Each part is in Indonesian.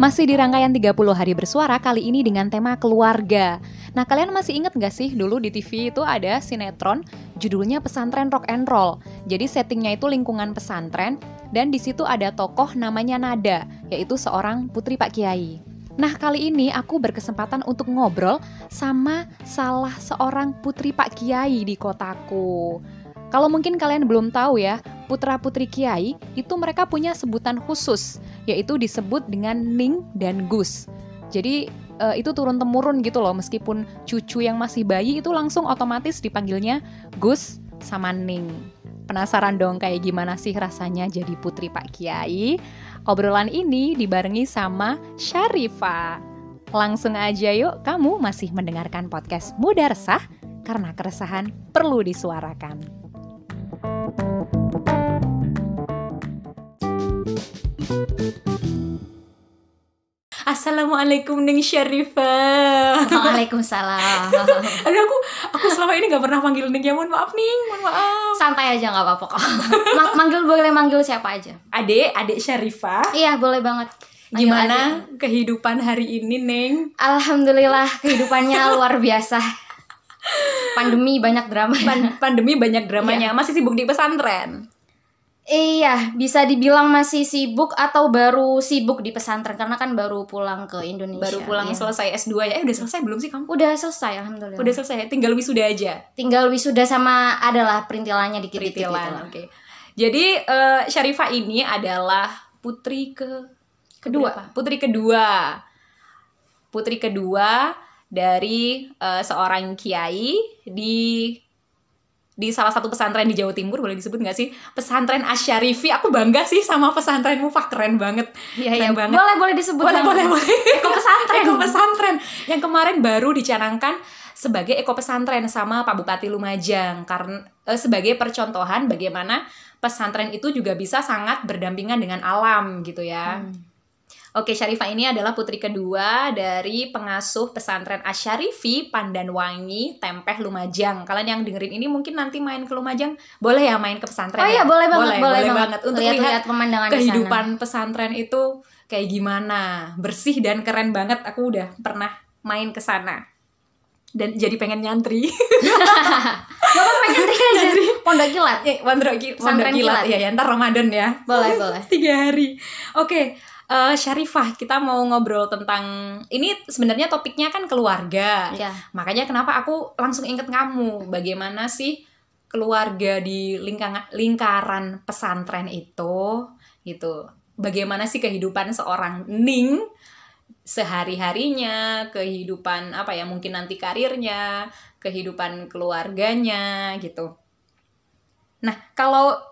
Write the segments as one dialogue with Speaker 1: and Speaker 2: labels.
Speaker 1: Masih di rangkaian 30 hari bersuara kali ini dengan tema keluarga. Nah, kalian masih inget gak sih dulu di TV itu ada sinetron judulnya Pesantren Rock and Roll. Jadi settingnya itu lingkungan pesantren dan di situ ada tokoh namanya Nada, yaitu seorang putri Pak Kiai. Nah, kali ini aku berkesempatan untuk ngobrol sama salah seorang putri Pak Kiai di kotaku. Kalau mungkin kalian belum tahu ya, putra-putri kiai itu mereka punya sebutan khusus, yaitu disebut dengan Ning dan Gus. Jadi uh, itu turun temurun gitu loh, meskipun cucu yang masih bayi itu langsung otomatis dipanggilnya Gus sama Ning. Penasaran dong kayak gimana sih rasanya jadi putri Pak Kiai? Obrolan ini dibarengi sama Syarifa. Langsung aja yuk, kamu masih mendengarkan podcast Muda Resah karena keresahan perlu disuarakan. Assalamualaikum Neng Syarifah.
Speaker 2: Waalaikumsalam.
Speaker 1: Aduh aku aku selama ini gak pernah manggil Neng ya. Mohon maaf nih mohon maaf.
Speaker 2: Santai aja gak apa-apa kok. Ma Manggil boleh manggil siapa aja?
Speaker 1: Adek, adek Syarifah.
Speaker 2: Iya boleh banget.
Speaker 1: Manggil Gimana adek. kehidupan hari ini Neng?
Speaker 2: Alhamdulillah kehidupannya luar biasa. Pandemi banyak drama.
Speaker 1: Pan pandemi banyak dramanya. Iya. masih sibuk di pesantren
Speaker 2: Iya, bisa dibilang masih sibuk atau baru sibuk di pesantren karena kan baru pulang ke Indonesia.
Speaker 1: Baru pulang ya. selesai S2 ya. Eh udah selesai belum sih kamu?
Speaker 2: Udah selesai alhamdulillah.
Speaker 1: Udah selesai, tinggal wisuda aja.
Speaker 2: Tinggal wisuda sama adalah perintilannya dikit
Speaker 1: Perintilan, oke. Okay. Jadi uh, Syarifah ini adalah putri ke kedua, putri kedua. Putri kedua dari uh, seorang kiai di di salah satu pesantren di Jawa Timur boleh disebut nggak sih? Pesantren Asyarifi. Aku bangga sih sama pesantrenmu. Pak keren banget.
Speaker 2: Iya iya. banget. Boleh boleh disebut
Speaker 1: boleh boleh boleh.
Speaker 2: Eko pesantren.
Speaker 1: Eko pesantren. Yang kemarin baru dicanangkan sebagai eko pesantren sama Pak Bupati Lumajang. Karena eh, sebagai percontohan bagaimana pesantren itu juga bisa sangat berdampingan dengan alam gitu ya. Hmm. Oke, Syarifah ini adalah putri kedua dari pengasuh pesantren Asyarifi Pandanwangi, Tempeh Lumajang. Kalian yang dengerin ini mungkin nanti main ke Lumajang, boleh ya main ke pesantren?
Speaker 2: Oh iya,
Speaker 1: ya?
Speaker 2: boleh banget, boleh, boleh,
Speaker 1: boleh banget. Untuk lihat, lihat pemandangan kehidupan pesantren itu kayak gimana, bersih dan keren banget. Aku udah pernah main ke sana dan jadi pengen nyantri.
Speaker 2: Gak apa pengen nyantri aja. Nyantri. Pondok kilat.
Speaker 1: Eh, pondok, pondok kilat. Ya, ya, ntar Ramadan ya.
Speaker 2: Boleh, boleh.
Speaker 1: Tiga hari. Oke, okay uh, Syarifah, kita mau ngobrol tentang ini sebenarnya topiknya kan keluarga.
Speaker 2: Ya.
Speaker 1: Makanya kenapa aku langsung inget kamu, bagaimana sih keluarga di lingkaran lingkaran pesantren itu gitu. Bagaimana sih kehidupan seorang Ning sehari-harinya, kehidupan apa ya, mungkin nanti karirnya, kehidupan keluarganya gitu. Nah, kalau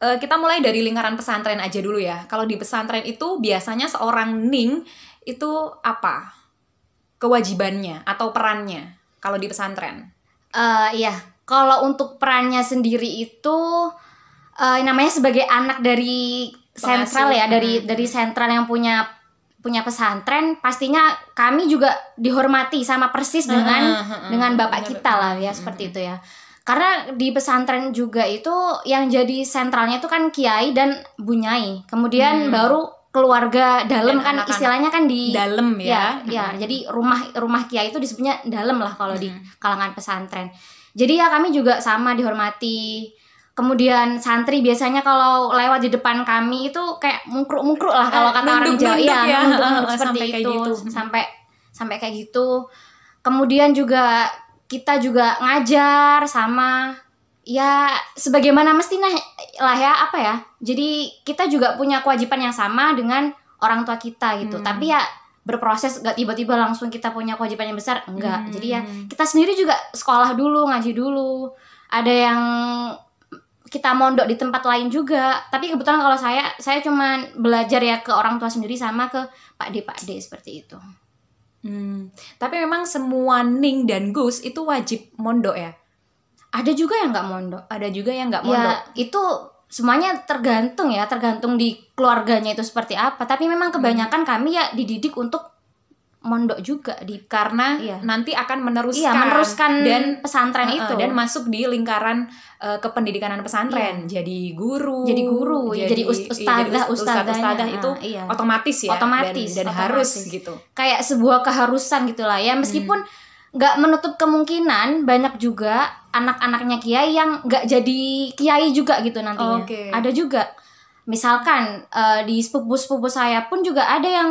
Speaker 1: uh, kita mulai dari lingkaran pesantren aja dulu ya. Kalau di pesantren itu biasanya seorang ning itu apa kewajibannya atau perannya kalau di pesantren?
Speaker 2: Uh, iya, kalau untuk perannya sendiri itu uh, namanya sebagai anak dari sentral ya, dari hmm. dari sentral yang punya punya pesantren, pastinya kami juga dihormati sama persis dengan uh, uh, uh, dengan bapak kita lah ya seperti itu ya karena di pesantren juga itu yang jadi sentralnya itu kan kiai dan bunyai. Kemudian hmm. baru keluarga dalam kan anak -anak istilahnya kan di
Speaker 1: dalam ya.
Speaker 2: Ya, ya hmm. jadi rumah rumah kiai itu disebutnya dalam lah kalau hmm. di kalangan pesantren. Jadi ya kami juga sama dihormati. Kemudian santri biasanya kalau lewat di depan kami itu kayak mungkruk-mungkruk lah kalau kata orang Jawa.
Speaker 1: Iya
Speaker 2: ya, seperti sampai itu kayak gitu. sampai sampai kayak gitu. Kemudian juga kita juga ngajar sama ya sebagaimana mestinya lah ya apa ya jadi kita juga punya kewajiban yang sama dengan orang tua kita gitu. Hmm. tapi ya berproses gak tiba-tiba langsung kita punya kewajiban yang besar enggak. Hmm. jadi ya kita sendiri juga sekolah dulu ngaji dulu. Ada yang kita mondok di tempat lain juga. Tapi kebetulan kalau saya saya cuma belajar ya ke orang tua sendiri sama ke pak d pak d seperti itu
Speaker 1: Hmm. Tapi memang semua Ning dan Gus itu wajib mondok ya.
Speaker 2: Ada juga yang nggak mondok.
Speaker 1: Ada juga yang nggak mondok.
Speaker 2: Ya, itu semuanya tergantung ya, tergantung di keluarganya itu seperti apa. Tapi memang kebanyakan hmm. kami ya dididik untuk mondok juga di
Speaker 1: karena
Speaker 2: Iya.
Speaker 1: nanti akan meneruskan
Speaker 2: iya meneruskan
Speaker 1: dan
Speaker 2: pesantren
Speaker 1: uh, uh,
Speaker 2: itu
Speaker 1: dan masuk di lingkaran uh, kependidikanan pesantren jadi guru
Speaker 2: Jadi guru, jadi ust-
Speaker 1: iya,
Speaker 2: ustadzah,
Speaker 1: jadi ust-
Speaker 2: ustadzahnya.
Speaker 1: ustadzah itu
Speaker 2: Nah, iya.
Speaker 1: otomatis ya
Speaker 2: Otomatis,
Speaker 1: dan, dan
Speaker 2: otomatis.
Speaker 1: harus gitu
Speaker 2: kayak sebuah keharusan gitulah ya meskipun
Speaker 1: Hmm.
Speaker 2: nggak menutup kemungkinan banyak juga anak-anaknya kiai yang nggak jadi kiai juga gitu nantinya
Speaker 1: Oke.
Speaker 2: ada juga misalkan eh, di sepupu-sepupu saya pun juga ada yang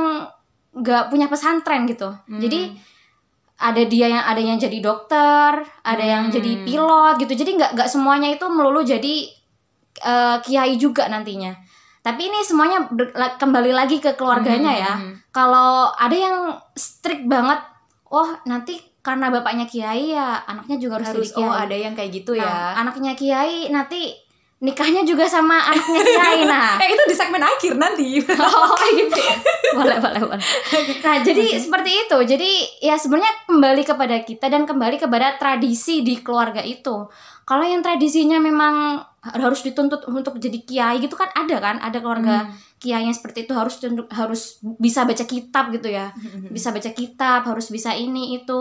Speaker 2: nggak punya pesantren gitu
Speaker 1: Hmm.
Speaker 2: jadi ada dia yang ada yang jadi dokter ada yang
Speaker 1: Hmm.
Speaker 2: jadi pilot gitu jadi nggak nggak semuanya itu melulu jadi eh, kiai juga nantinya tapi ini semuanya ber- kembali lagi ke keluarganya ya
Speaker 1: Hmm.
Speaker 2: kalau ada yang strict banget oh nanti karena bapaknya kiai ya anaknya juga harus,
Speaker 1: harus
Speaker 2: jadi kiai
Speaker 1: oh ada yang kayak gitu
Speaker 2: Nah,
Speaker 1: ya
Speaker 2: anaknya kiai nanti nikahnya juga sama anaknya kiai nah
Speaker 1: eh itu di segmen akhir nanti.
Speaker 2: Oh gitu boleh boleh boleh. Nah jadi seperti itu. Jadi ya sebenarnya kembali kepada kita dan kembali kepada tradisi di keluarga itu. Kalau yang tradisinya memang harus dituntut untuk jadi kiai gitu kan ada kan? Ada keluarga
Speaker 1: Hmm.
Speaker 2: kiai yang seperti itu harus harus bisa baca kitab gitu ya. Bisa baca kitab harus bisa ini itu.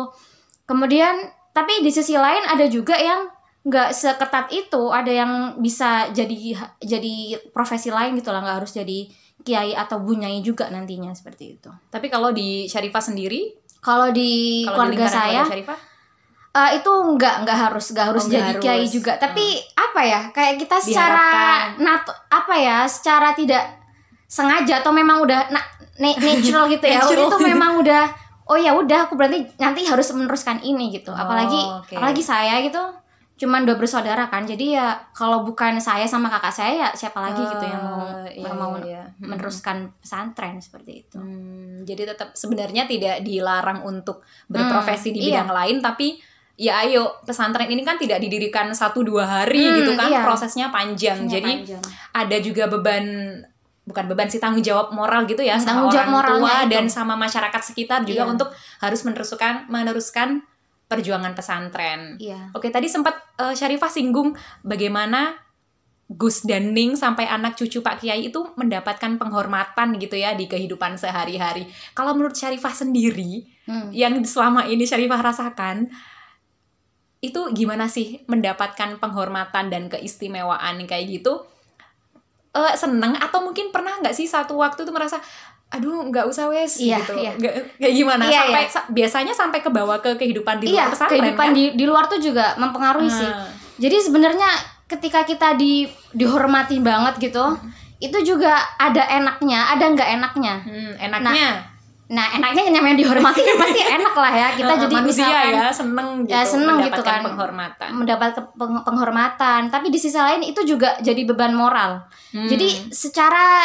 Speaker 2: Kemudian tapi di sisi lain ada juga yang nggak seketat itu ada yang bisa jadi jadi profesi lain gitu lah nggak harus jadi kiai atau bunyai juga nantinya seperti itu
Speaker 1: tapi kalau di Syarifah sendiri
Speaker 2: kalau di
Speaker 1: kalau di
Speaker 2: keluarga
Speaker 1: lingkaran
Speaker 2: saya
Speaker 1: keluarga Syarifah
Speaker 2: eh, itu nggak nggak harus nggak harus
Speaker 1: Oh,
Speaker 2: jadi
Speaker 1: harus.
Speaker 2: kiai juga tapi apa ya kayak kita secara
Speaker 1: Diharapkan.
Speaker 2: nat apa ya secara tidak sengaja atau memang udah na- na- natural gitu ya
Speaker 1: Natural.
Speaker 2: itu memang udah oh ya udah aku berarti nanti harus meneruskan ini gitu
Speaker 1: Oh,
Speaker 2: apalagi
Speaker 1: oke.
Speaker 2: apalagi saya gitu cuman dua bersaudara kan jadi ya kalau bukan saya sama kakak saya ya siapa lagi gitu yang mau
Speaker 1: Eh, iya,
Speaker 2: yang mau
Speaker 1: iya, iya.
Speaker 2: Meneruskan pesantren seperti itu
Speaker 1: Hmm, jadi tetap sebenarnya tidak dilarang untuk berprofesi di
Speaker 2: Hmm, iya.
Speaker 1: bidang lain, tapi ya ayo pesantren ini kan tidak didirikan satu dua hari
Speaker 2: Hmm,
Speaker 1: gitu kan,
Speaker 2: iya.
Speaker 1: prosesnya panjang. Jadi
Speaker 2: panjang.
Speaker 1: ada juga beban bukan beban sih tanggung jawab moral gitu ya
Speaker 2: Hmm,
Speaker 1: sama
Speaker 2: tanggung jawab
Speaker 1: orang tua
Speaker 2: itu.
Speaker 1: dan sama masyarakat sekitar juga
Speaker 2: Iya.
Speaker 1: untuk harus meneruskan meneruskan perjuangan pesantren.
Speaker 2: iya
Speaker 1: Oke, tadi sempat eh, Syarifah singgung bagaimana Gus dan Ning sampai anak cucu Pak Kiai itu mendapatkan penghormatan gitu ya di kehidupan sehari-hari. Kalau menurut Syarifah sendiri,
Speaker 2: Hmm.
Speaker 1: yang selama ini Syarifah rasakan, itu gimana sih mendapatkan penghormatan dan keistimewaan kayak gitu? Eh seneng atau mungkin pernah nggak sih satu waktu tuh merasa aduh nggak usah wes
Speaker 2: Iya,
Speaker 1: gitu
Speaker 2: iya.
Speaker 1: Nggak- kayak gimana
Speaker 2: Iya,
Speaker 1: sampai
Speaker 2: iya.
Speaker 1: sa- biasanya sampai ke bawah ke kehidupan di
Speaker 2: iya
Speaker 1: luar pesantren
Speaker 2: kehidupan
Speaker 1: kan?
Speaker 2: di di luar tuh juga mempengaruhi sih
Speaker 1: Ah.
Speaker 2: Jadi sebenarnya ketika kita di dihormati banget gitu, itu juga ada enaknya, ada nggak enaknya.
Speaker 1: Hmm, enaknya
Speaker 2: Nah enaknya yang namanya dihormati kan pasti enak lah ya. Kita jadi
Speaker 1: manusia
Speaker 2: misalkan
Speaker 1: ya seneng gitu,
Speaker 2: Ya, seneng gitu kan.
Speaker 1: penghormatan.
Speaker 2: mendapat peng- penghormatan, tapi di sisi lain itu juga jadi beban moral.
Speaker 1: Hmm.
Speaker 2: Jadi secara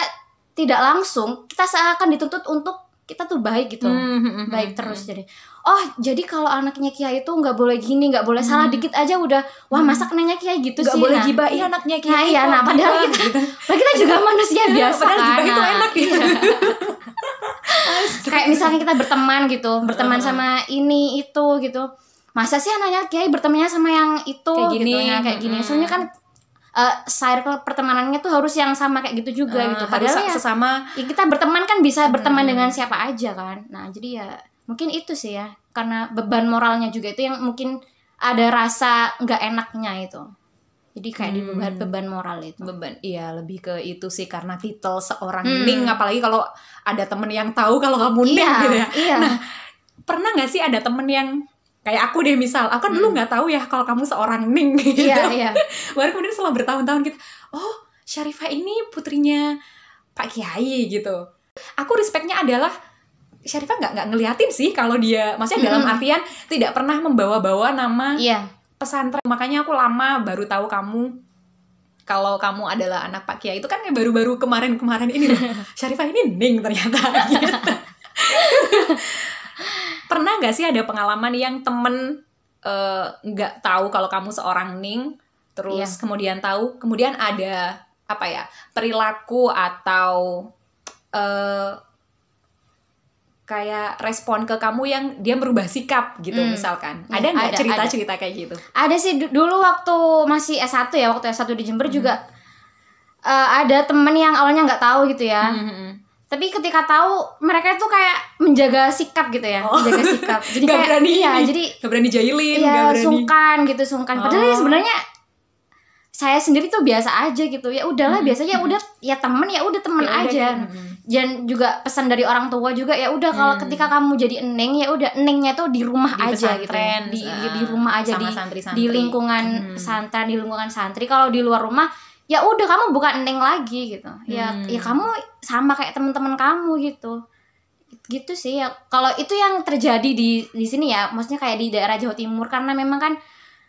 Speaker 2: tidak langsung kita seakan dituntut untuk kita tuh baik gitu.
Speaker 1: Hmm, hmm, hmm,
Speaker 2: baik
Speaker 1: hmm,
Speaker 2: terus jadi oh jadi kalau anaknya kiai itu nggak boleh gini nggak boleh salah
Speaker 1: Hmm.
Speaker 2: dikit aja udah wah masa kenanya kiai gitu
Speaker 1: Nggak
Speaker 2: sih
Speaker 1: boleh
Speaker 2: Nah,
Speaker 1: gibahin anaknya
Speaker 2: Nah, iya, nah, padahal
Speaker 1: gibah,
Speaker 2: kita-. Lah kita juga manusia biasa
Speaker 1: Padahal
Speaker 2: kan.
Speaker 1: gibah itu
Speaker 2: Nah,
Speaker 1: enak gitu.
Speaker 2: Kayak misalnya kita berteman gitu, berteman sama ini itu gitu. Masa sih anaknya kiai bertemannya sama yang itu
Speaker 1: Kayak
Speaker 2: gitu
Speaker 1: gini.
Speaker 2: nah, kayak gini.
Speaker 1: Mm-mm.
Speaker 2: Soalnya kan eh circle pertemanannya tuh harus yang sama kayak gitu juga
Speaker 1: Eh,
Speaker 2: gitu. Padahal ya,
Speaker 1: sesama
Speaker 2: ya kita berteman kan bisa berteman
Speaker 1: Mm-mm.
Speaker 2: dengan siapa aja kan. Nah, jadi ya mungkin itu sih ya. Karena beban moralnya juga itu yang mungkin ada rasa nggak enaknya itu. Jadi kayak di
Speaker 1: Hmm.
Speaker 2: beban beban moral itu.
Speaker 1: beban iya lebih ke itu sih karena titel seorang
Speaker 2: Hmm.
Speaker 1: ning apalagi kalau ada temen yang tahu kalau kamu ning
Speaker 2: Iya,
Speaker 1: gitu ya
Speaker 2: iya.
Speaker 1: Nah, pernah nggak sih ada temen yang kayak aku deh misal aku kan dulu
Speaker 2: Hmm.
Speaker 1: nggak tahu ya kalau kamu seorang ning gitu
Speaker 2: Iya, iya.
Speaker 1: baru kemudian setelah bertahun-tahun gitu oh Syarifah ini putrinya Pak Kiai gitu aku respectnya adalah Syarifah nggak nggak ngeliatin sih kalau dia maksudnya dalam
Speaker 2: Mm-mm.
Speaker 1: artian tidak pernah membawa-bawa nama
Speaker 2: Iya.
Speaker 1: Pesantren makanya aku lama baru tahu kamu kalau kamu adalah anak Pak Kiai itu kan baru-baru kemarin-kemarin ini loh Syarifah ini ning ternyata gitu. pernah nggak sih ada pengalaman yang temen eh, nggak tahu kalau kamu seorang ning terus
Speaker 2: Iya.
Speaker 1: kemudian tahu kemudian ada apa ya perilaku atau eh kayak respon ke kamu yang dia merubah sikap gitu
Speaker 2: Hmm.
Speaker 1: misalkan
Speaker 2: Iya,
Speaker 1: ada nggak cerita-cerita kayak gitu
Speaker 2: Ada sih du- dulu waktu masih S1 ya, waktu S1 di Jember juga eh, ada temen yang awalnya nggak tahu gitu ya.
Speaker 1: Hmm, hmm, hmm.
Speaker 2: tapi ketika tahu mereka tuh kayak menjaga sikap gitu ya
Speaker 1: Oh.
Speaker 2: menjaga sikap jadi
Speaker 1: Nggak
Speaker 2: kayak
Speaker 1: berani
Speaker 2: iya jadi
Speaker 1: Gak berani jahilin,
Speaker 2: iya
Speaker 1: gak berani.
Speaker 2: sungkan gitu sungkan padahal ya
Speaker 1: Oh.
Speaker 2: sebenarnya saya sendiri tuh biasa aja gitu ya udahlah
Speaker 1: Mm-mm.
Speaker 2: biasa ya udah ya temen ya udah temen
Speaker 1: Ya udah,
Speaker 2: aja
Speaker 1: mm-mm.
Speaker 2: Dan juga pesan dari orang tua juga ya udah kalau
Speaker 1: Hmm.
Speaker 2: ketika kamu jadi eneng ya udah enengnya tuh di rumah
Speaker 1: Di
Speaker 2: aja gitu di, di,
Speaker 1: uh,
Speaker 2: di rumah aja
Speaker 1: sama
Speaker 2: di
Speaker 1: santri-santri.
Speaker 2: di lingkungan
Speaker 1: Hmm.
Speaker 2: pesantren di lingkungan santri kalau di luar rumah ya udah kamu bukan eneng lagi gitu ya
Speaker 1: Hmm.
Speaker 2: ya kamu sama kayak teman-teman kamu gitu gitu sih ya kalau itu yang terjadi di di sini ya maksudnya kayak di daerah Jawa Timur karena memang kan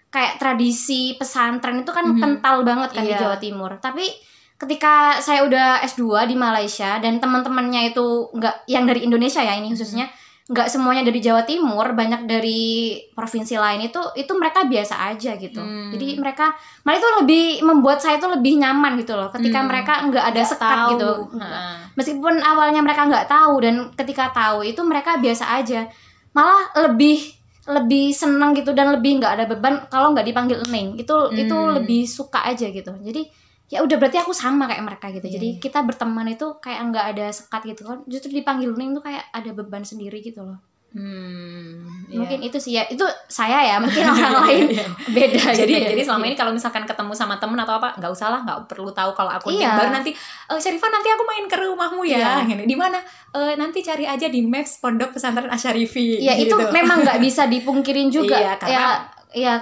Speaker 2: kayak tradisi pesantren itu kan
Speaker 1: Mhm.
Speaker 2: kental banget kan di
Speaker 1: Iya.
Speaker 2: Jawa Timur tapi ketika saya udah S2 di Malaysia dan teman-temannya itu nggak yang dari Indonesia ya ini khususnya nggak semuanya dari Jawa Timur banyak dari provinsi lain itu itu mereka biasa aja gitu
Speaker 1: Hmm.
Speaker 2: jadi mereka malah itu lebih membuat saya itu lebih nyaman gitu loh ketika
Speaker 1: Hmm.
Speaker 2: mereka nggak ada sekat
Speaker 1: Tahu.
Speaker 2: gitu
Speaker 1: Heeh.
Speaker 2: meskipun awalnya mereka nggak tahu dan ketika tahu itu mereka biasa aja malah lebih lebih seneng gitu dan lebih nggak ada beban kalau nggak dipanggil neng itu itu
Speaker 1: Hmm.
Speaker 2: lebih suka aja gitu jadi ya udah berarti aku sama kayak mereka gitu
Speaker 1: Iya,
Speaker 2: jadi
Speaker 1: iya.
Speaker 2: kita berteman itu kayak nggak ada sekat gitu kan justru dipanggil neng tuh kayak ada beban sendiri gitu loh
Speaker 1: Hmm, iya.
Speaker 2: mungkin itu sih ya itu saya ya mungkin orang lain
Speaker 1: Iya.
Speaker 2: beda
Speaker 1: jadi
Speaker 2: gitu ya.
Speaker 1: jadi selama ini kalau misalkan ketemu sama temen atau apa nggak usah lah nggak perlu tahu kalau aku
Speaker 2: Iya.
Speaker 1: baru nanti eh Syarifah nanti aku main ke rumahmu ya
Speaker 2: Iya.
Speaker 1: Gini, di mana Eh, nanti cari aja di maps pondok pesantren Asyarifi
Speaker 2: ya itu
Speaker 1: gitu.
Speaker 2: memang nggak bisa dipungkirin juga
Speaker 1: Iya, karena
Speaker 2: ya ya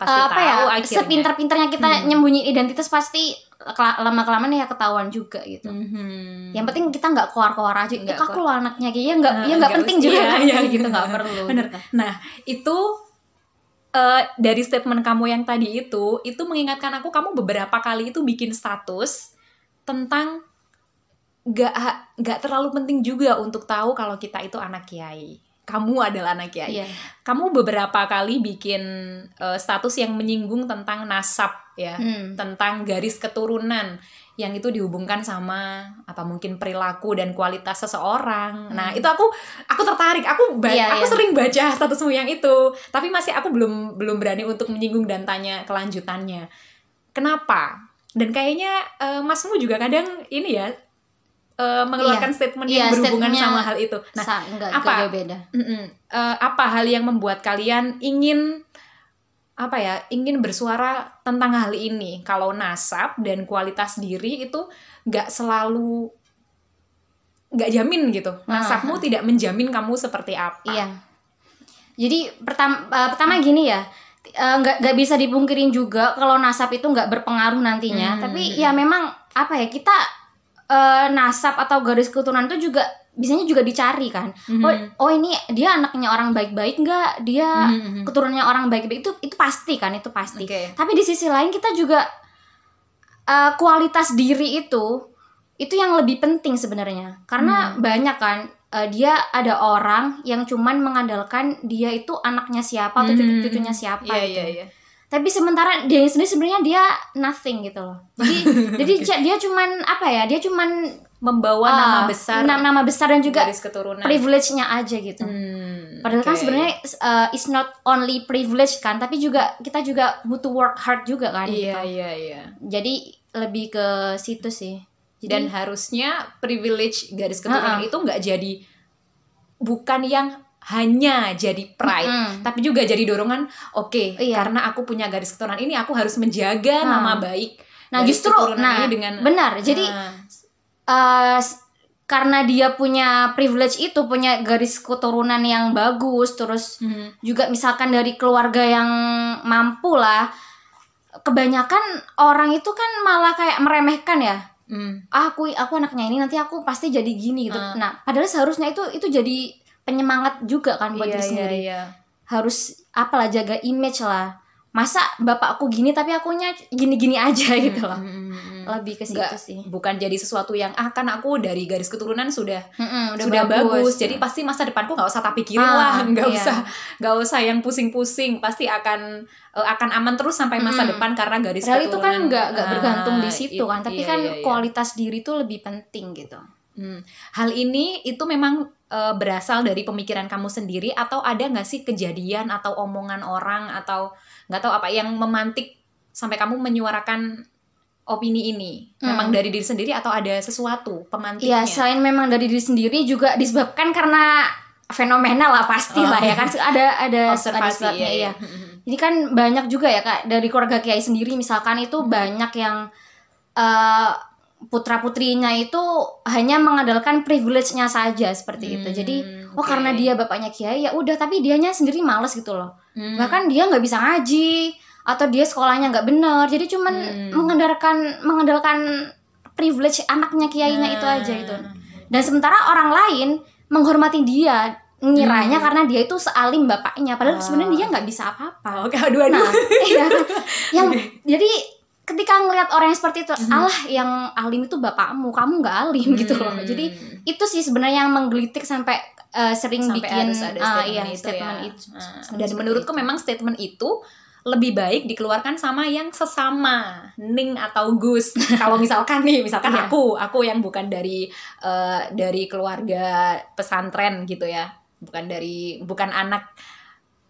Speaker 1: pasti
Speaker 2: Eh, apa ya
Speaker 1: tahu akhirnya
Speaker 2: sepinter-pinternya kita
Speaker 1: Hmm.
Speaker 2: nyembunyi identitas pasti lama kelamaan ya ketahuan juga gitu
Speaker 1: Mhm.
Speaker 2: yang penting kita nggak keluar-keluar aja
Speaker 1: Nggak
Speaker 2: "Eh, aku lo anaknya kayaknya nggak
Speaker 1: Nah,
Speaker 2: ya nggak
Speaker 1: nggak
Speaker 2: penting juga kan kayak gitu nggak perlu
Speaker 1: Bener.
Speaker 2: gitu.
Speaker 1: Nah, itu eh, dari statement kamu yang tadi itu, itu mengingatkan aku kamu beberapa kali itu bikin status tentang gak gak terlalu penting juga untuk tahu kalau kita itu anak kiai. Kamu adalah anak kiai.
Speaker 2: Iya.
Speaker 1: Kamu beberapa kali bikin eh, status yang menyinggung tentang nasab ya,
Speaker 2: Hmm.
Speaker 1: tentang garis keturunan yang itu dihubungkan sama apa mungkin perilaku dan kualitas seseorang. Nah,
Speaker 2: Hmm.
Speaker 1: itu aku aku tertarik. Aku ba-
Speaker 2: Iya,
Speaker 1: aku
Speaker 2: iya.
Speaker 1: sering baca statusmu yang itu, tapi masih aku belum belum berani untuk menyinggung dan tanya kelanjutannya. Kenapa? Dan kayaknya eh, Masmu juga kadang ini ya eh, mengeluarkan statement yang
Speaker 2: Iya,
Speaker 1: berhubungan
Speaker 2: statementnya
Speaker 1: sama hal itu. Nah,
Speaker 2: Sa- nggak
Speaker 1: apa?
Speaker 2: nggak jauh beda.
Speaker 1: Eh, apa hal yang membuat kalian ingin apa ya ingin bersuara tentang hal ini kalau nasab dan kualitas diri itu nggak selalu nggak jamin gitu nasabmu tidak menjamin kamu seperti apa
Speaker 2: iya jadi pertama pertama gini ya eh, nggak nggak bisa dipungkirin juga kalau nasab itu nggak berpengaruh nantinya
Speaker 1: Hmm.
Speaker 2: tapi ya memang apa ya kita eh, nasab atau garis keturunan itu juga biasanya juga dicari kan
Speaker 1: Mhm.
Speaker 2: oh, oh ini dia anaknya orang baik-baik nggak dia
Speaker 1: Mhm.
Speaker 2: keturunannya orang baik-baik itu itu pasti kan itu pasti
Speaker 1: Oke.
Speaker 2: tapi di sisi lain kita juga eh, kualitas diri itu itu yang lebih penting sebenarnya karena
Speaker 1: Hmm.
Speaker 2: banyak kan eh, dia ada orang yang cuman mengandalkan dia itu anaknya siapa atau
Speaker 1: Mhm.
Speaker 2: cucu-cucunya siapa
Speaker 1: Iya
Speaker 2: gitu
Speaker 1: iya iya.
Speaker 2: Tapi sementara dia sendiri sebenarnya dia nothing gitu loh jadi jadi dia- cuman apa ya dia cuman
Speaker 1: Membawa
Speaker 2: ah,
Speaker 1: nama besar
Speaker 2: na- nama besar dan juga
Speaker 1: keturunan.
Speaker 2: privilege-nya aja gitu
Speaker 1: Hmm,
Speaker 2: Padahal kan
Speaker 1: oke.
Speaker 2: sebenarnya uh, it's not only privilege kan, tapi juga kita juga butuh work hard juga kan.
Speaker 1: iya
Speaker 2: gitu.
Speaker 1: iya iya.
Speaker 2: Jadi lebih ke situ sih. Jadi,
Speaker 1: dan harusnya privilege garis keturunan
Speaker 2: Ha-ha.
Speaker 1: itu nggak jadi bukan yang hanya jadi pride
Speaker 2: Mm-mm.
Speaker 1: tapi juga jadi dorongan oke
Speaker 2: Iya.
Speaker 1: karena aku punya garis keturunan ini aku harus menjaga
Speaker 2: Nah.
Speaker 1: nama baik
Speaker 2: nah justru nah
Speaker 1: dengan
Speaker 2: benar. Jadi
Speaker 1: Nah,
Speaker 2: uh, karena dia punya privilege itu, punya garis keturunan yang bagus, terus
Speaker 1: hmm,
Speaker 2: juga misalkan dari keluarga yang mampu lah. Kebanyakan orang itu kan malah kayak meremehkan ya.
Speaker 1: hmm,
Speaker 2: ah aku aku anaknya ini nanti aku pasti jadi gini gitu.
Speaker 1: Ah.
Speaker 2: Nah, padahal seharusnya itu itu jadi penyemangat juga kan buat
Speaker 1: iya,
Speaker 2: diri
Speaker 1: iya,
Speaker 2: sendiri.
Speaker 1: iya.
Speaker 2: Harus apalah jaga image lah. Masa bapakku gini tapi akunya gini-gini aja gitu loh.
Speaker 1: Hmm, hmm, hmm.
Speaker 2: Lebih ke situ
Speaker 1: Nggak,
Speaker 2: sih.
Speaker 1: bukan jadi sesuatu yang ah kan aku dari garis keturunan sudah
Speaker 2: Mm-mm,
Speaker 1: sudah bagus. jadi pasti masa depanku nggak usah tak pikirin
Speaker 2: Ah,
Speaker 1: lah nggak
Speaker 2: iya.
Speaker 1: usah nggak usah yang pusing-pusing pasti akan eh, akan aman terus sampai masa
Speaker 2: Mm-mm.
Speaker 1: depan karena garis
Speaker 2: Padahal itu kan
Speaker 1: keturunan
Speaker 2: nggak nggak
Speaker 1: Ah,
Speaker 2: bergantung di situ
Speaker 1: it-
Speaker 2: kan, tapi
Speaker 1: iya,
Speaker 2: kan
Speaker 1: iya, iya.
Speaker 2: kualitas diri itu lebih penting gitu.
Speaker 1: Hmm. Hal ini itu memang eh, berasal dari pemikiran kamu sendiri atau ada nggak sih kejadian atau omongan orang atau nggak tahu apa yang memantik sampai kamu menyuarakan opini ini? Memang dari diri sendiri atau ada sesuatu
Speaker 2: Iya,
Speaker 1: pemantiknya?
Speaker 2: selain memang dari diri sendiri juga disebabkan karena fenomena lah pasti lah ya kan ada ada ada
Speaker 1: Observasi
Speaker 2: sebabnya,
Speaker 1: ya,
Speaker 2: iya.
Speaker 1: ya.
Speaker 2: Ini kan banyak juga ya kak dari keluarga kiai sendiri misalkan itu banyak yang eh putra putrinya itu hanya mengandalkan privilege-nya saja seperti itu. Jadi oh
Speaker 1: oke.
Speaker 2: karena dia bapaknya kiai ya udah tapi dianya sendiri males gitu loh.
Speaker 1: Hmm.
Speaker 2: Bahkan dia nggak bisa ngaji atau dia sekolahnya nggak bener. Jadi cuman
Speaker 1: Hmm.
Speaker 2: mengandalkan mengandalkan privilege anaknya kiainya itu aja itu. Dan sementara orang lain menghormati dia ngiranya
Speaker 1: Hmm.
Speaker 2: karena dia itu sealim bapaknya padahal
Speaker 1: Ah.
Speaker 2: sebenarnya dia nggak bisa apa-apa.
Speaker 1: Oh, aduh aduh.
Speaker 2: Nah, iya? Yang jadi ketika ngelihat orang yang seperti itu,
Speaker 1: Mhm.
Speaker 2: Allah yang alim itu bapakmu, kamu nggak alim gitu loh.
Speaker 1: Hmm.
Speaker 2: Jadi itu sih sebenarnya yang menggelitik sampai eh, sering
Speaker 1: sampai
Speaker 2: bikin
Speaker 1: harus ada statement
Speaker 2: iya,
Speaker 1: itu
Speaker 2: statement
Speaker 1: ya.
Speaker 2: itu.
Speaker 1: Dan
Speaker 2: itu.
Speaker 1: menurutku memang statement itu lebih baik dikeluarkan sama yang sesama Ning atau Gus. Kalau misalkan nih, misalkan
Speaker 2: Iya.
Speaker 1: aku, aku yang bukan dari eh, dari keluarga pesantren gitu ya, bukan dari bukan anak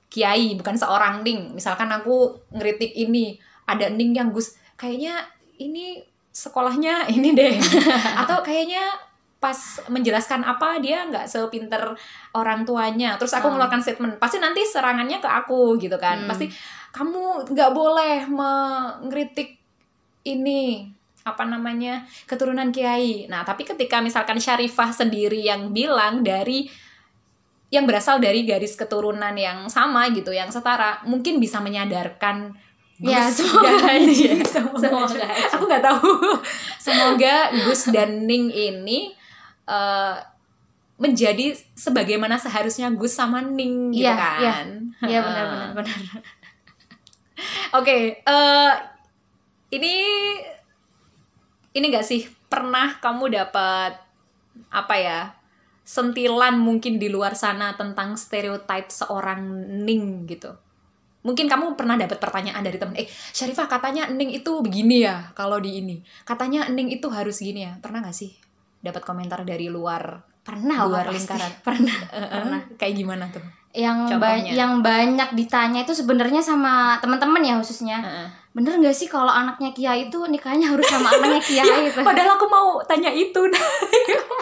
Speaker 1: kiai, bukan seorang Ning. Misalkan aku ngeritik ini, ada Ning yang Gus, kayaknya ini sekolahnya ini deh, atau kayaknya pas menjelaskan apa dia nggak sepinter orang tuanya terus aku
Speaker 2: Hmm.
Speaker 1: mengeluarkan statement pasti nanti serangannya ke aku gitu kan
Speaker 2: Hmm.
Speaker 1: pasti kamu nggak boleh mengkritik ini apa namanya keturunan kiai nah tapi ketika misalkan Syarifah sendiri yang bilang dari yang berasal dari garis keturunan yang sama gitu yang setara mungkin bisa menyadarkan
Speaker 2: Ya,
Speaker 1: Gus
Speaker 2: semoga
Speaker 1: dan-
Speaker 2: aja.
Speaker 1: semoga
Speaker 2: Semoga
Speaker 1: aja. aku nggak tahu semoga Gus dan Ning ini eh, menjadi sebagaimana seharusnya Gus sama Ning gitu
Speaker 2: Iya,
Speaker 1: kan
Speaker 2: iya. Iya benar benar benar.
Speaker 1: Oke, eh ini ini gak sih pernah kamu dapat apa ya sentilan mungkin di luar sana tentang stereotip seorang Ning gitu? Mungkin kamu pernah dapat pertanyaan dari temen, eh Syarifah katanya Ning itu begini ya kalau di ini, katanya Ning itu harus gini ya, pernah gak sih dapat komentar dari luar
Speaker 2: Pernah
Speaker 1: luar lingkaran?
Speaker 2: Pernah. Pernah.
Speaker 1: Kayak gimana tuh?
Speaker 2: Yang ba- yang banyak ditanya itu sebenarnya sama teman-teman ya khususnya.
Speaker 1: Heeh.
Speaker 2: Bener nggak sih kalau anaknya kiai itu nikahnya harus sama anaknya kiai itu?
Speaker 1: Padahal aku mau tanya itu,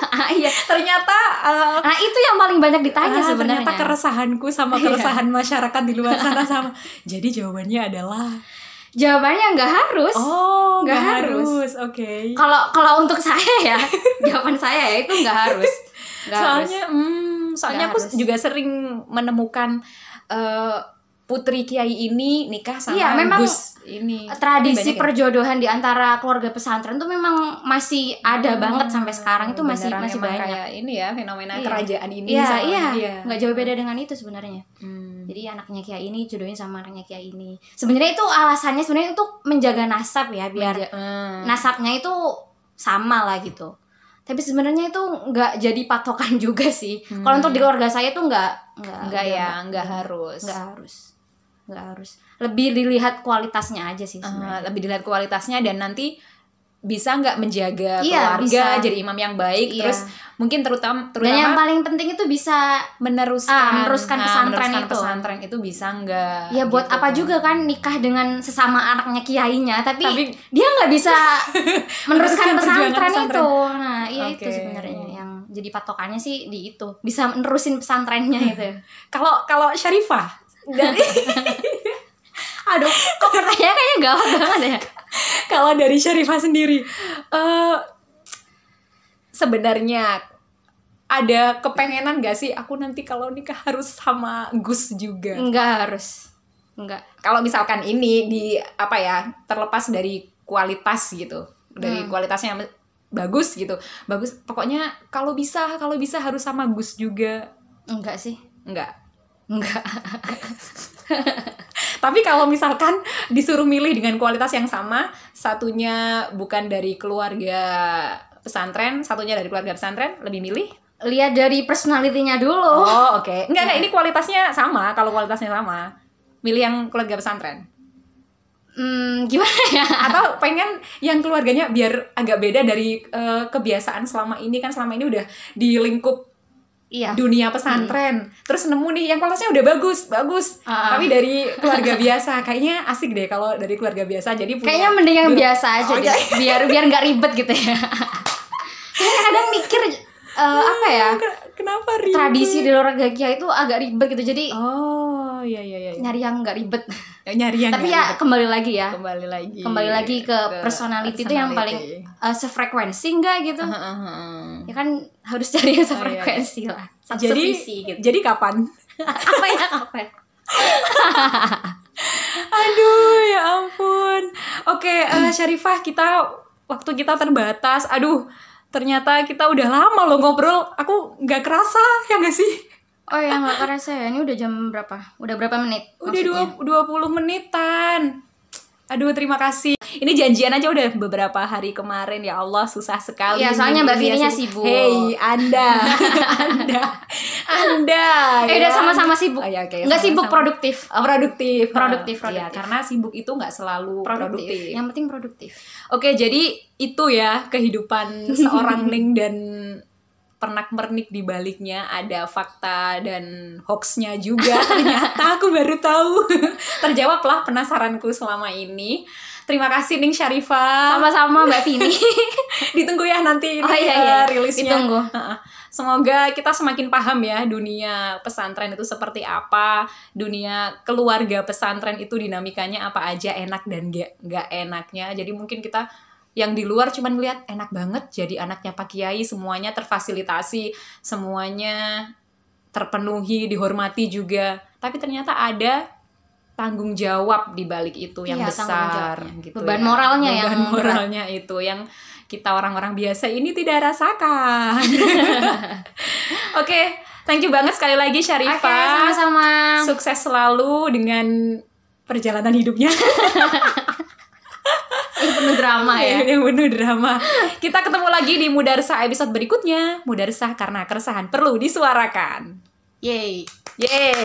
Speaker 2: Ah, iya.
Speaker 1: ternyata eh,
Speaker 2: Nah itu yang paling banyak ditanya
Speaker 1: Ah,
Speaker 2: sebenarnya.
Speaker 1: ternyata keresahanku sama
Speaker 2: Iya.
Speaker 1: keresahan masyarakat di luar sana sama. Jadi jawabannya adalah
Speaker 2: Jawabannya nggak harus.
Speaker 1: oh
Speaker 2: Nggak harus.
Speaker 1: harus, oke.
Speaker 2: Kalau kalau untuk saya ya, jawaban saya ya itu nggak harus. Nggak
Speaker 1: Soalnya, hmm, soalnya
Speaker 2: Nggak
Speaker 1: aku
Speaker 2: harus.
Speaker 1: juga sering menemukan eh, putri kiai ini nikah sama
Speaker 2: Iya, memang
Speaker 1: Gus ini.
Speaker 2: Tradisi
Speaker 1: ya?
Speaker 2: perjodohan di antara keluarga pesantren tuh memang masih ada
Speaker 1: Hmm,
Speaker 2: banget sampai sekarang itu masih
Speaker 1: beneran
Speaker 2: masih banyak.
Speaker 1: Kayak ini ya fenomena
Speaker 2: Iya.
Speaker 1: kerajaan ini.
Speaker 2: Iya
Speaker 1: sama
Speaker 2: iya,
Speaker 1: dia.
Speaker 2: nggak jauh beda dengan itu sebenarnya.
Speaker 1: Hmm.
Speaker 2: Jadi anaknya kiai ini jodohin sama anaknya kiai ini. Sebenarnya itu alasannya sebenarnya untuk menjaga nasab ya, biar
Speaker 1: Menja- hmm.
Speaker 2: nasabnya itu sama lah gitu. Tapi sebenarnya itu nggak jadi patokan juga sih.
Speaker 1: Hmm.
Speaker 2: Kalau untuk di keluarga saya tuh nggak nggak
Speaker 1: ya,
Speaker 2: nggak-
Speaker 1: harus.
Speaker 2: nggak harus nggak harus. Lebih dilihat kualitasnya aja sih
Speaker 1: Eh,
Speaker 2: sebenarnya.
Speaker 1: lebih dilihat kualitasnya dan nanti bisa nggak menjaga
Speaker 2: Iya,
Speaker 1: keluarga
Speaker 2: bisa.
Speaker 1: jadi imam yang baik
Speaker 2: Iya.
Speaker 1: terus mungkin terutama
Speaker 2: Dan yang
Speaker 1: terutama
Speaker 2: paling penting itu bisa
Speaker 1: meneruskan
Speaker 2: Ah, meneruskan
Speaker 1: nah,
Speaker 2: pesantren
Speaker 1: meneruskan
Speaker 2: itu.
Speaker 1: pesantren itu bisa nggak
Speaker 2: ya buat
Speaker 1: gitu
Speaker 2: apa
Speaker 1: kan.
Speaker 2: juga kan nikah dengan sesama anaknya kiainya tapi,
Speaker 1: Tapi
Speaker 2: dia nggak bisa meneruskan pesantren
Speaker 1: pesantren.
Speaker 2: itu nah iya itu
Speaker 1: Oke.
Speaker 2: sebenarnya yang jadi patokannya sih di itu bisa nerusin pesantrennya itu
Speaker 1: kalau kalau Syarifah dari
Speaker 2: aduh kok pertanyaannya kayaknya gawat banget ya?
Speaker 1: Kalau dari Syarifah sendiri eh sebenarnya ada kepengenan gak sih aku nanti kalau nikah harus sama Gus juga?
Speaker 2: Nggak harus. Nggak.
Speaker 1: Kalau misalkan ini di apa ya terlepas dari kualitas gitu dari
Speaker 2: Hmm.
Speaker 1: kualitasnya bagus gitu. Bagus pokoknya kalau bisa kalau bisa harus sama Gus juga.
Speaker 2: Enggak sih.
Speaker 1: Enggak
Speaker 2: enggak.
Speaker 1: Tapi kalau misalkan disuruh milih dengan kualitas yang sama satunya bukan dari keluarga pesantren satunya dari keluarga pesantren lebih milih?
Speaker 2: Lihat dari personalitinya dulu.
Speaker 1: Oh oke. Enggak enggak ini kualitasnya sama kalau kualitasnya sama. Milih yang keluarga pesantren.
Speaker 2: Hmm, gimana ya?
Speaker 1: Atau pengen yang keluarganya biar agak beda dari eh, kebiasaan selama ini. Kan selama ini udah di lingkup
Speaker 2: Iya.
Speaker 1: dunia pesantren terus nemu nih yang kelasnya udah bagus bagus
Speaker 2: Ah.
Speaker 1: tapi dari keluarga biasa kayaknya asik deh kalau dari keluarga biasa jadi punya
Speaker 2: Kayaknya mending yang
Speaker 1: dulu-
Speaker 2: biasa aja
Speaker 1: Oh,
Speaker 2: deh. Biar biar nggak ribet gitu ya. Saya kadang mikir eh, apa ya?
Speaker 1: Ken- kenapa ribet?
Speaker 2: Tradisi di luar Gakia itu agak ribet gitu. Jadi
Speaker 1: oh iya iya iya
Speaker 2: nyari yang nggak ribet.
Speaker 1: Ya, nyari yang
Speaker 2: Tapi ya
Speaker 1: ribet.
Speaker 2: kembali lagi ya.
Speaker 1: kembali lagi
Speaker 2: Kembali lagi ke personality itu yang paling eh, sefrekuensi enggak gitu.
Speaker 1: Heeh.
Speaker 2: Ya kan harus cari yang
Speaker 1: Oh, iya.
Speaker 2: sefrekuensi lah. Satu
Speaker 1: jadi
Speaker 2: sevisi gitu.
Speaker 1: jadi kapan
Speaker 2: apa ya apa? ya?
Speaker 1: Aduh, ya ampun. Oke, eh, Syarifah, kita waktu kita terbatas. Aduh, ternyata kita udah lama loh ngobrol. Aku nggak kerasa, ya nggak sih?
Speaker 2: Oh ya nggak kerasa ya. Ini udah jam berapa? Udah berapa menit?
Speaker 1: Udah dua? 20 menitan. Aduh, terima kasih. Ini janjian aja udah beberapa hari kemarin. Ya Allah, susah sekali.
Speaker 2: Iya, soalnya Mbak
Speaker 1: Ini
Speaker 2: Firinya
Speaker 1: ya,
Speaker 2: sibuk.
Speaker 1: Hei, Anda. anda. Anda.
Speaker 2: Eh udah
Speaker 1: ya.
Speaker 2: sama-sama sibuk.
Speaker 1: Oh, ya, oke,
Speaker 2: Nggak sibuk produktif.
Speaker 1: Oh, produktif.
Speaker 2: Produktif,
Speaker 1: Iya,
Speaker 2: produktif.
Speaker 1: karena sibuk itu nggak selalu
Speaker 2: Produktif.
Speaker 1: produktif.
Speaker 2: Yang penting produktif.
Speaker 1: Oke, jadi itu ya kehidupan seorang Ning dan pernak-pernik di baliknya ada fakta dan hoaxnya juga ternyata aku baru tahu terjawablah penasaranku selama ini terima kasih Ning Syarifah
Speaker 2: Sama-sama Mbak Vini.
Speaker 1: ditunggu ya nanti ini
Speaker 2: Oh, iya,
Speaker 1: eh,
Speaker 2: iya.
Speaker 1: rilisnya
Speaker 2: Ditunggu.
Speaker 1: Semoga kita semakin paham ya dunia pesantren itu seperti apa, dunia keluarga pesantren itu dinamikanya apa aja enak dan gak, nggak enaknya. Jadi mungkin kita yang di luar cuman ngeliat enak banget jadi anaknya Pak Kiai semuanya terfasilitasi, semuanya terpenuhi, dihormati juga. Tapi ternyata ada tanggung jawab di balik itu yang
Speaker 2: Iya,
Speaker 1: besar gitu
Speaker 2: Beban
Speaker 1: ya.
Speaker 2: moralnya
Speaker 1: Beban
Speaker 2: yang berat.
Speaker 1: moralnya itu yang kita orang-orang biasa ini tidak rasakan. Oke, thank you banget sekali lagi Syarifah.
Speaker 2: sama-sama.
Speaker 1: Sukses selalu dengan perjalanan hidupnya
Speaker 2: Ini penuh drama ya.
Speaker 1: yang penuh drama. Kita ketemu lagi di Mudarsah episode berikutnya. Mudarsah karena keresahan perlu disuarakan.
Speaker 2: Yeay.
Speaker 1: Yeay.